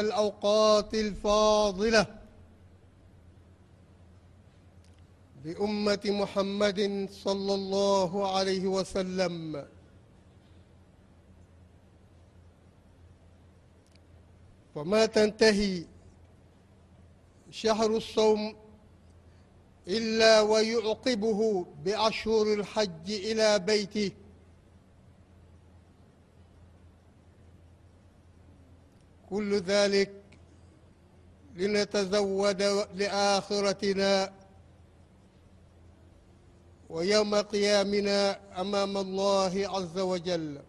الأوقات الفاضلة بأمة محمد صلى الله عليه وسلم. وما تنتهي شهر الصوم إلا ويعقبه بأشهر الحج إلى بيته. كل ذلك لنتزود لآخرتنا ويوم قيامنا أمام الله عز وجل.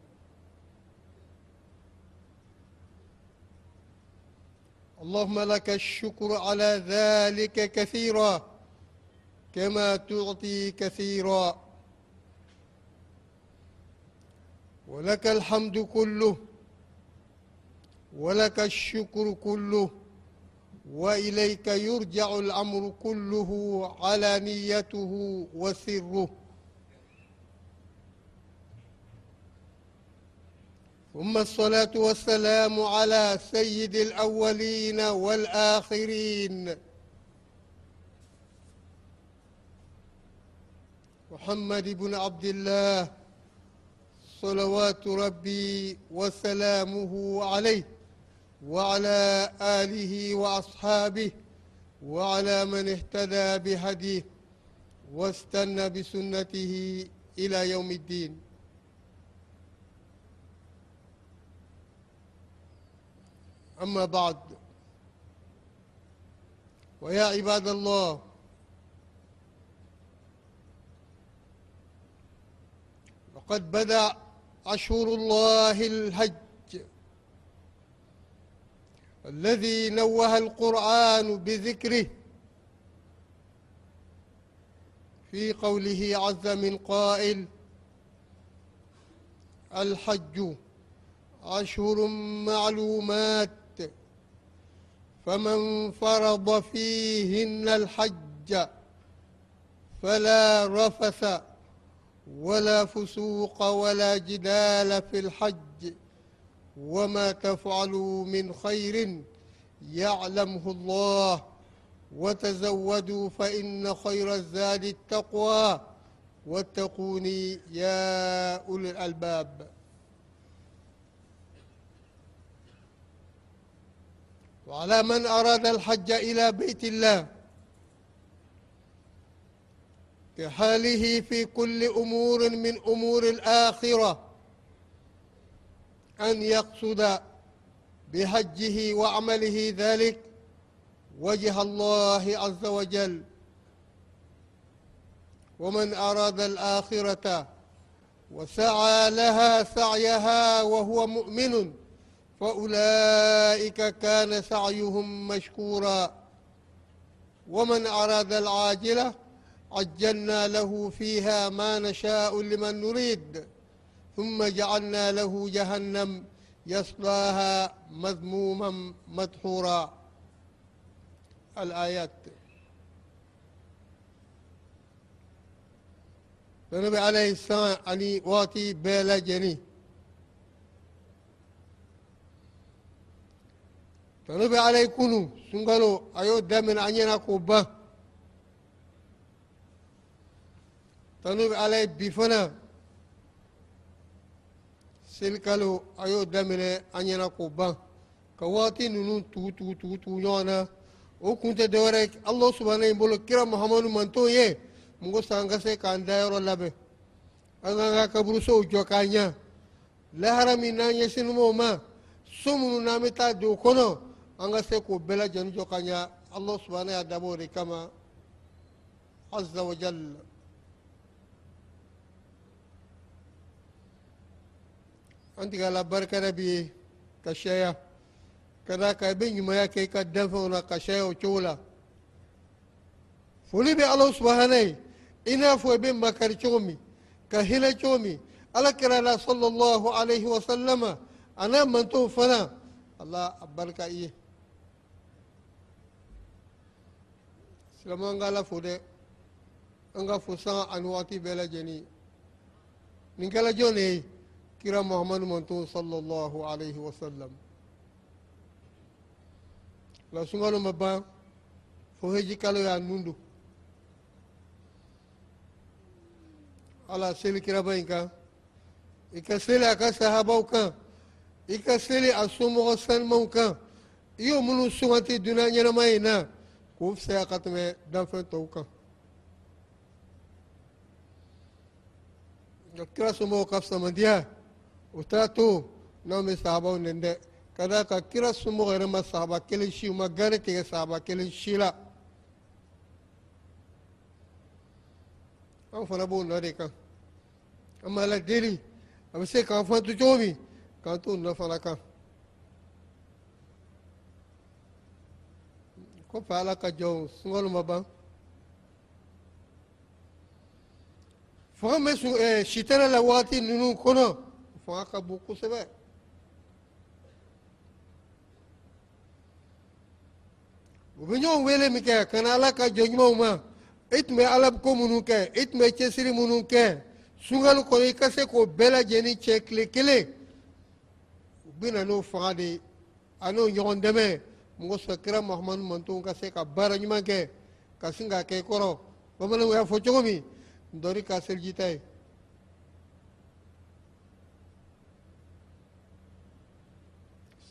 اللهم لك الشكر على ذلك كثيرا كما تعطي كثيرا. ولك الحمد كله ولك الشكر كله وإليك يرجع الأمر كله علانيته وسره. ثم الصلاة والسلام على سيد الأولين والآخرين. محمد بن عبد الله صلوات ربي وسلامه عليه. وعلى آله وأصحابه وعلى من اهتدى بهديه واستنى بسنته إلى يوم الدين. أما بعد ويا عباد الله لقد بدأ أشهر الله الحج. الذي نوه القرآن بذكره في قوله عز من قائل الحج أشهر معلومات فمن فرض فيهن الحج فلا رفث ولا فسوق ولا جدال في الحج. وما تفعلوا من خير يعلمه الله وتزودوا فإن خير الزاد التقوى واتقوني يا أولي الألباب. وعلى من أراد الحج إلى بيت الله كحاله في كل أمور من أمور الآخرة أن يقصد بحجه وعمله ذلك وجه الله عز وجل. ومن أراد الآخرة وسعى لها سعيها وهو مؤمن فأولئك كان سعيهم مشكورا. ومن أراد العاجلة عجلنا له فيها ما نشاء لمن نريد. ثم جعلنا له جهنم يصلاها مذموما مدحورا. الآيات. النبي عليه السلام أني واتي بلا جني. النبي عليه كنو سنغلو أيو دمن أنينا كوبا. النبي عليه بفنا selikalo a y'o daminɛ an ɲɛna k'o ban. Ka wagati ninnu tugu tugu tugu tugu ɲɔgɔn na. O kun tɛ dɔwɛrɛ ala subahana in bolo kira muhamadu manto ye. Mugu san ka se k'an dayɔrɔ labɛn. An k'an ka kaburusow jɔ k'a ɲa. Lahara min n'an ɲɛsinn'o ma so minnu n'an bɛ taa don kɔnɔ an ka se k'o bɛɛ lajɛlen jɔ ka ɲa. Ala subahana y'a dabɔ o de kama. Azza أنت قال بركة بي كشيا كذا كابين ما يكاي كدفع ولا كشيا وشولا فولي بي الله سبحانه إنا فو بين ما كرتشومي كهلا تشومي على كرا لا صلى الله عليه وسلم أنا من توفنا الله بركة إيه سلمان قال فو ده أنغفو سان أنواتي بلا جني نكلا جوني kira Muhammad mantu sallallahu alaihi wasallam. La sunkalo ma ban fo heji kalo ya nundu ala seli kiraba in kan i ka seli a ka sahabaw kan i ka seli a somɔgɔ sanimaw kan i y'o minnu suganti duniya ɲɛnama in na k'o fisaya ka tɛmɛ danfɛn tɔw kan nka kira somɔgɔw ka fisamantiya وتاتو نوم صحابة ونند كذا كيرا سمو غير ما صحابة. كلي شيء وما غير كي صحابة. كلي شيء لا. أو فنبون نريكا أما لا ديري. أما سي كان فاتو جوبي كان تو نفلكا كو فالكا جو. سنغول مبا فهم إيه، شيطان لواتي ننو كونو. Fanga ka bon kosɛbɛ u bɛ ɲɔgɔn wele min kɛ ka na ala ka jɔ ɲumanw ma e tun bɛ ala ko minnu kɛ e tun bɛ cɛsiri minnu kɛ sunkalo kɔnɔ i ka se k'o bɛɛ lajɛlen cɛ tile kelen u bɛ na n'o fanga de ye a n'o ɲɔgɔn dɛmɛ mɔgɔ sɔrɔ kira mahamadu mantonw ka se ka baara ɲuman kɛ ka sin k'a kɛ i kɔrɔ bamananw y'a fɔ cogo min dɔri ka seliji ta ye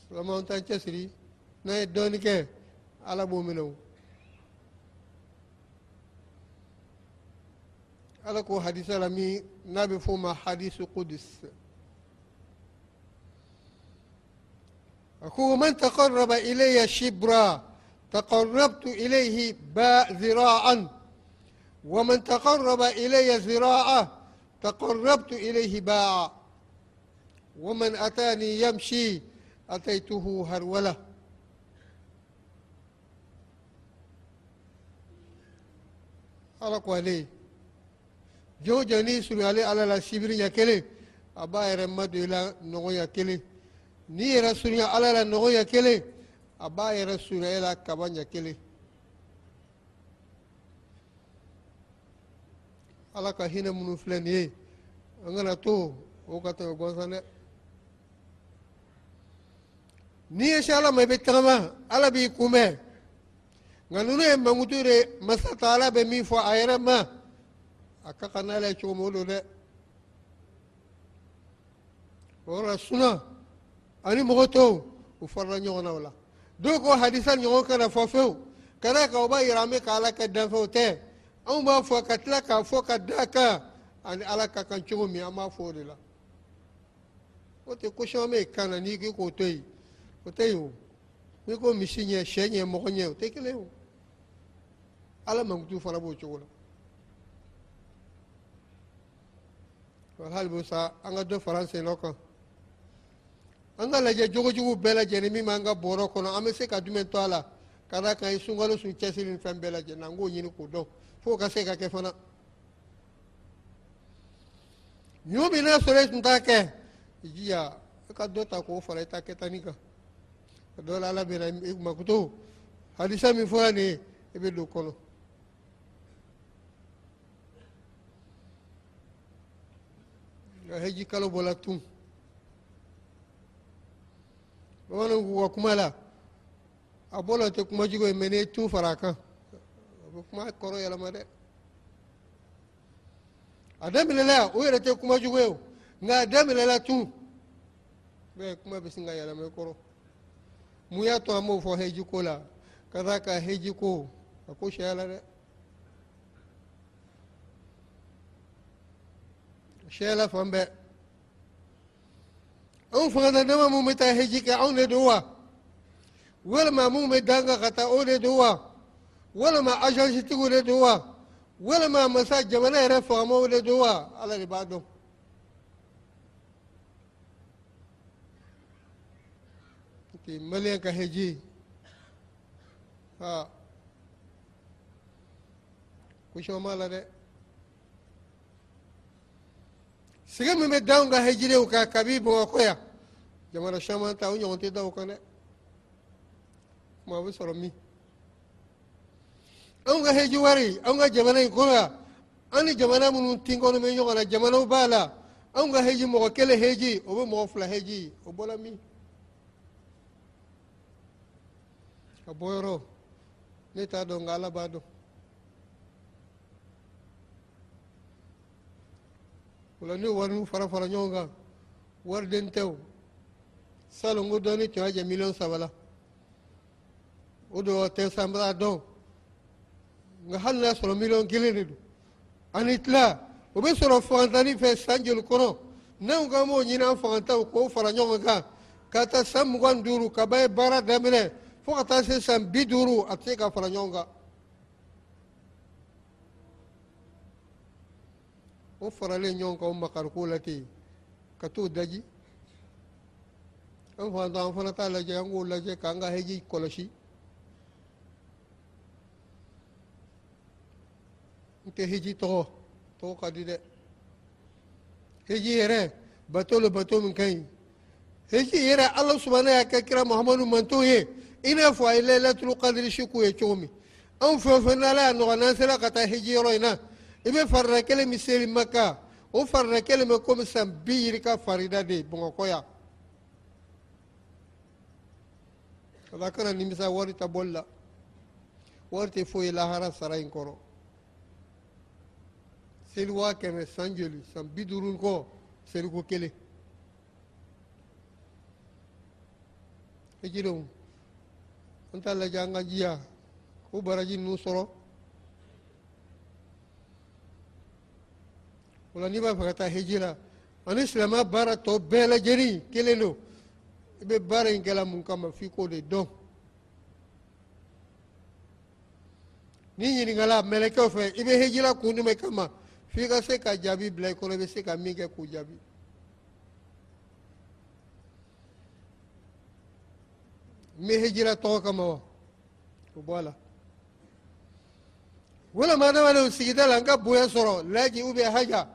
silamɛw t'an cɛsiri n'an ye dɔɔnin kɛ ala o ala ko hadisa la min n'a bɛ f'o ma hadisu qudus من تقرب إلي شبرا تقربت إليه باء ذراعا ومن تقرب إلي ذراعا تقربت إليه باعا ومن أتاني يمشي أتيته هرولة على قولي جو جاني سوري على لا سيبري يا كلي أبا يرمد إلى نغو يا كلي ni yɛrɛ surunya ala la nɔgɔya kelen a b'a yɛrɛ surunya e la kaba ɲɛ kelen ala ka hinɛ minnu filɛ nin ye an kana to o ka tɛmɛ gansan dɛ n'i ye se ala ma i bɛ tagama ala b'i kunbɛn nka ninnu ye mankutu de masa ta ala bɛ min fɔ a yɛrɛ ma a ka kan n'ala ye cogo min o don dɛ o yɔrɔ la sunan ani mɔgɔ tɔw u farala ɲɔgɔn na o la dɔw ko hadisa ɲɔgɔn kana fɔ fewu ka da kan o b'a yira an bɛ ka ala kɛ danfɛnw tɛ anw b'a fɔ ka tila k'a fɔ ka da kan ani ala ka kan cogo min an b'a fɔ o de la. O tɛ ko caman bɛ kan na n'i k'i k'o to yen o tɛ yen o n'i ko misi ɲɛ sɛ ɲɛ mɔgɔ ɲɛ o tɛ kelen o ala mankutu fana b'o cogo la hali sa an ka dɔ fara an sen dɔ kan an ka lajɛ jogojugu bɛɛ lajɛlen min b'an ka bɔrɔ kɔnɔ an bɛ se ka jumɛn to a la ka d'a kan sunkalo sun cɛsiri ni fɛn bɛɛ lajɛlen an k'o ɲini k'o dɔn fo ka se ka kɛ fana ɲɔ min n'a sɔrɔ e tun t'a kɛ i jija e ka dɔ ta k'o fara i ta kɛtani kan a dɔw la ala bɛ na i makuto. Hadisa min fɔra nin ye i bɛ don kɔnɔ heji kalo bɔla tun bamananw k'u ka kuma la a bɔlɔ tɛ kuma jugu ye mɛ n'i ye tun fara a kan. A bɛ kuma kɔrɔ yɛlɛma dɛ a daminɛla o yɛrɛ tɛ kuma jugu ye o. Nka a daminɛla tun bɛɛ kuma bɛ sin ka yɛlɛma i kɔrɔ mun y'a to an b'o fɔ heji ko la ka d'a kan heji ko. A ko sariya la dɛ sariya la fan bɛɛ anw fana dama mun bɛ taa heji kɛ anw de don wa walima mun bɛ danga ka taa o de don wa walima agence tigiw de don wa walima masa jamana yɛrɛ faamaw de don wa ala de b'a dɔn te maliyɛn ka heji ha kusɔn b'a la dɛ sɛgɛ min bɛ d'anw ka hejirew kan kabi bamakɔ yan jamana caman ta o ɲɔgɔn tɛ da o kan dɛ kuma bɛ sɔrɔ anw heji wari anw ka jamana in kɔnɔ yan an jamana minnu tin kɔnɔ bɛ ɲɔgɔn na jamanaw b'a la anw ka heji mɔgɔ kelen heji o bɛ mɔgɔ heji o ka bɔ yɔrɔ ne t'a dɔn nka ala b'a dɔn o la ne wari fara fara ɲɔgɔn kan wariden tɛ o salon ko dɔɔni tun y'a jɛ miliyɔn saba la o don tɛ san b'a dɔn nka hali n'a sɔrɔ miliyɔn kelen de don ani tila o bɛ sɔrɔ fantanni fɛ san joli kɔnɔ n'anw k'an b'o ɲini an fantanw k'o fara ɲɔgɔn kan ka. Taa san mugan duuru kaba ye baara daminɛ fo ka taa se san bi duuru a tɛ se ka fara ɲɔgɔn kan. O faralen ɲɔgɔn kan o makariko la ten ka t'o daji. An fantan an fana t'a lajɛ an k'o lajɛ k'an ka heji kɔlɔsi. N tɛ heji tɔgɔ tɔgɔ ka di dɛ. Heji yɛrɛ bato lo bato min ka ɲi. Heji yɛrɛ ala subahana y'a kɛ kira muhamadu manto ye i n'a fɔ a ye layilatulu kadiri su ye cogo min. Anw fɛn o fɛn n'ala y'a nɔgɔya n'an sera ka taa hiji yɔrɔ in na i bɛ farida kelen min maka o farida kelen bɛ komi san bi yiri ka farida de bamakɔ yan. Ala kana nimisa wari ta bɔli la. Wari tɛ foyi lahara sara in kɔrɔ. Seli waa kɛmɛ san joli san bi duuru kɔ seliko kelen. Hijidenw an t'a lajɛ an ka jiya k'o baraji ninnu sɔrɔ o la n'i b'a fɛ ka taa hiji la ani silamɛya baara tɔ bɛɛ lajɛlen kelen don i bɛ mun kama f'i k'o de dɔn ni ɲininkala mɛlɛkɛw fɛ i bɛ hijira kun jumɛn kama f'i ka se ka jaabi bila i kɔnɔ i bɛ se ka min k'o jaabi bɛ hijira tɔgɔ kama wa o bɔ a la walama adamadenw sigida la n ka bonya sɔrɔ laji ubiyɛn haja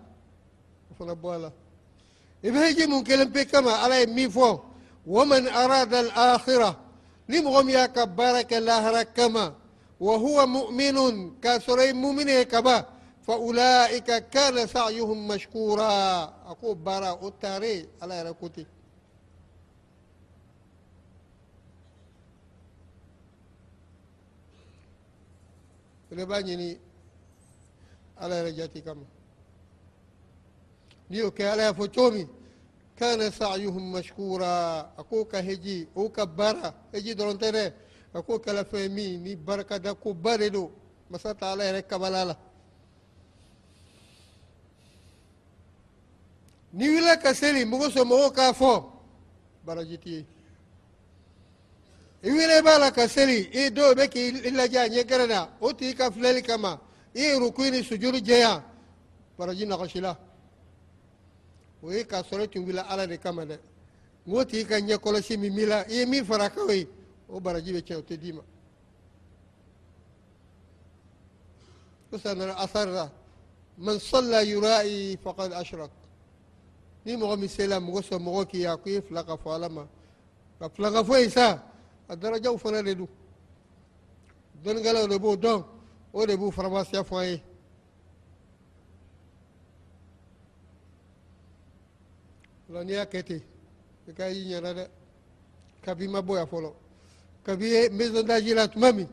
o fana bɔ a la i bɛ hiji mun kelen pe kama ala ye min fɔ waman arada al-akhira ni mɔgɔ min y'a ka baara kɛ lahara kama wa huwa mu'minun k'a sɔrɔ i mumini ye kaba fa ulaika kana sa'yuhum mashkura a ko baara o taare ala yɛrɛ ko ten fɛnɛ b'a ɲini ala yɛrɛ jati kama. N'i y'o ala y'a fɔ cogo kana sa'yuhum mashkura a ko ka heji o ka bara heji dɔrɔn tɛ dɛ a ko kɛla fɛn min ni ko ba de do masa ta ala yɛrɛ kabala la ni wulila ka seli mɔgɔ so mɔgɔw k'a fo baraji i wele b'a la ka seli i dɔw bɛ k'i lajɛ a ɲɛ gɛrɛ na o tigi ka filɛli kama i ye ruku ni sujuru jɛya baraji nɔgɔsi la o ye k'a sɔrɔ tun wulila ala de kama dɛ n ko tigi ka ɲɛ kɔlɔsi min b'i la i ye min fara kan ye o baraji bɛ tiɲɛ o tɛ d'i ma o san nana asari la man salla yura'i faqad ashrak ni mɔgɔ min sela mɔgɔ sɔn mɔgɔ k'i ye a ko i ye fila ka fɔ ala ma ka fila ka fɔ yen sa a darajaw fana de don dɔnnikɛlaw de b'o dɔn o de b'u faramasiya fɔ an ye o la n'i y'a kɛ ten i ka y'i ɲɛna dɛ kabi ma bɔ yan fɔlɔ kabi ye maison d'âge la tuma min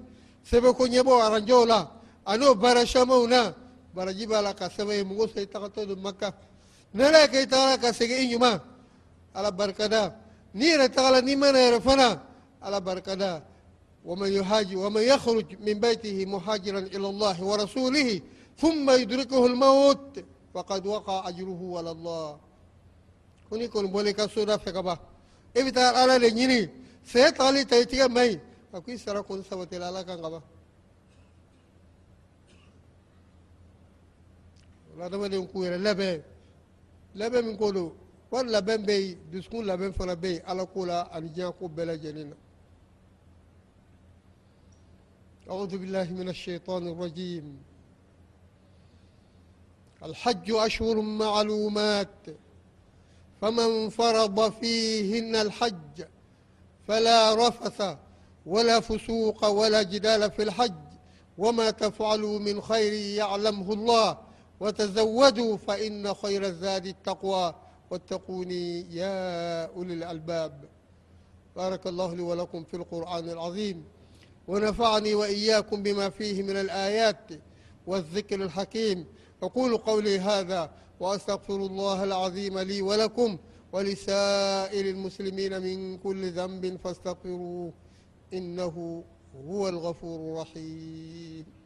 sɛbɛn ko ɲɛbɔ aranjɛw la a n'o baara camanw na baraji b'a la ka sɛbɛn ye mɔgɔ sɔn i tagatɔ don maka n'ala y'a kɛ i tagala ka segin i ɲuman ala barikada n'i yɛrɛ tagala n'i mana yɛrɛ fana على بركة. ومن يهاجر ومن يخرج من بيته مهاجرا إلى الله ورسوله ثم يدركه الموت فقد وقع أجره على الله. كوني كون بولي كسورة فكبا إبتا على لنيني سيت علي تيتيا مي أكوي سرا كون سوتي لالا كان غبا لا دما دي كوير لبه لبه من كولو. fana bɛ yen ala ko la ani diɲɛ ko bɛɛ lajɛlen na أعوذ بالله من الشيطان الرجيم. الحج أشهر معلومات. فمن فرض فيهن الحج فلا رفث ولا فسوق ولا جدال في الحج. وما تفعلوا من خير يعلمه الله. وتزودوا فإن خير الزاد التقوى. واتقوني يا أولي الألباب. بارك الله لي ولكم في القرآن العظيم. ونفعني وإياكم بما فيه من الآيات والذكر الحكيم. أقول قولي هذا وأستغفر الله العظيم لي ولكم ولسائر المسلمين من كل ذنب فاستغفروه إنه هو الغفور الرحيم.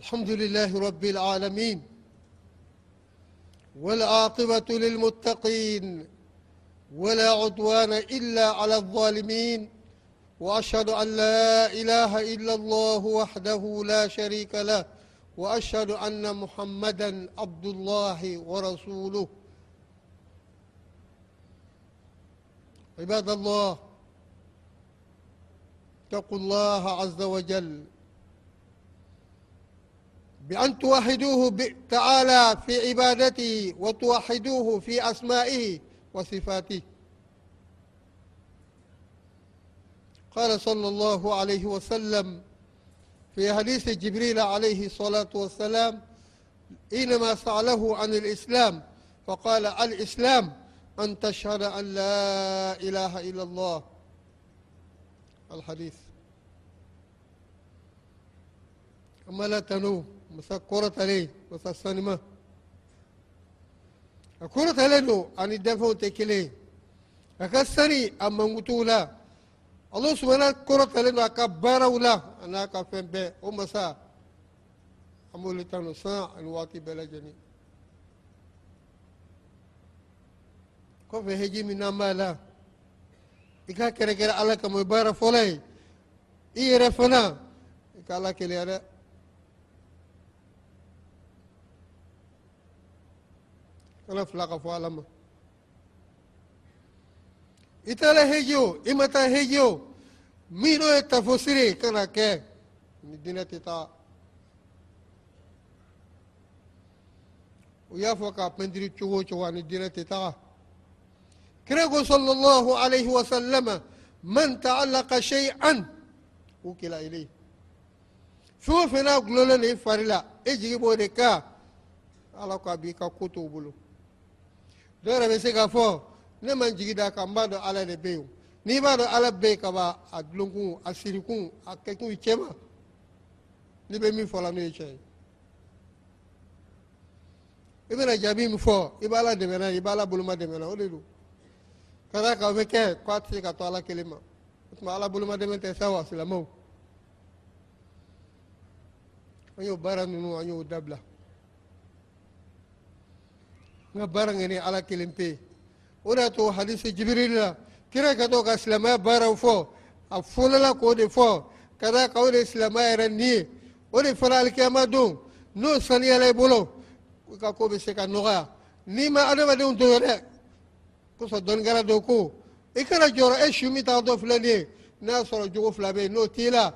الحمد لله رب العالمين والعاقبة للمتقين ولا عدوان إلا على الظالمين وأشهد أن لا إله إلا الله وحده لا شريك له وأشهد أن محمدا عبد الله ورسوله. عباد الله اتقوا الله عز وجل. بأن توحدوه تعالى في عبادته وتوحدوه في أسمائه وصفاته. قال صلى الله عليه وسلم في حديث جبريل عليه الصلاة والسلام إنما سأله عن الإسلام. فقال الإسلام أن تشهد أن لا إله إلا الله. الحديث. أما لا تنوم مسا كرة عليه مسا السينما كرة عليه أن يدفعوا تكليه أكسري أما مطولا الله سبحانه كرة عليه أكبر ولا أنا كفن به ومسا أمول تانو سا الواتي بلا جني. كوفي هجي من أمالا إكا كره كره الله كم يبارك فولاي إيه رفنا. إكا الله كلي kana fila ka fɔ ala ma i taara heji o i ma taa heji o min n'o ye tafosiri kana kɛ ni diinɛ tɛ taa u y'a fɔ k'a pɛntiri cogo o cogo ani diinɛ tɛ taga kira ko sallallahu alaihi wa sallama man ta'allaqa shay'an ukila ilayhi fɛn o fɛn n'a gulonlen don i fari la e jigi b'o de kan ala ko a b'i ka ko t'o bolo dɔw yɛrɛ bɛ se k'a fɔ ne man jigi da kan n b'a dɔn ala de bɛ yen n'i b'a dɔn ala bɛ yen ka ban a dulonkun a sirikun a kɛkun cɛ ma n'i bɛ min fɔ la n'o ye cɛ ye i bɛna jaabi min fɔ i b'a ala dɛmɛ n'a ye i b'a ala boloma dɛmɛ na o de don ka d'a kan o bɛ kɛ k'a tɛ se ka to ala kelen ma o tuma ala boloma dɛmɛ tɛ sa wa silamɛw an y'o baara ninnu an y'o dabila nga bara ngani ala o da to hadisi jibril la kira ka to ka silamaya baaraw fɔ a fɔlɔla k'o de fɔ ka da ka o de silamaya yɛrɛ nin ye o de fana alikiyama don n'o saniyala i bolo ka ko bɛ se ka nɔgɔya n'i ma adamadenw to dɛ kosɔn dɔnnikɛla dɔ ko i kana jɔrɔ e su min ta dɔ filɛ nin ye n'a sɔrɔ jogo yen n'o t'i la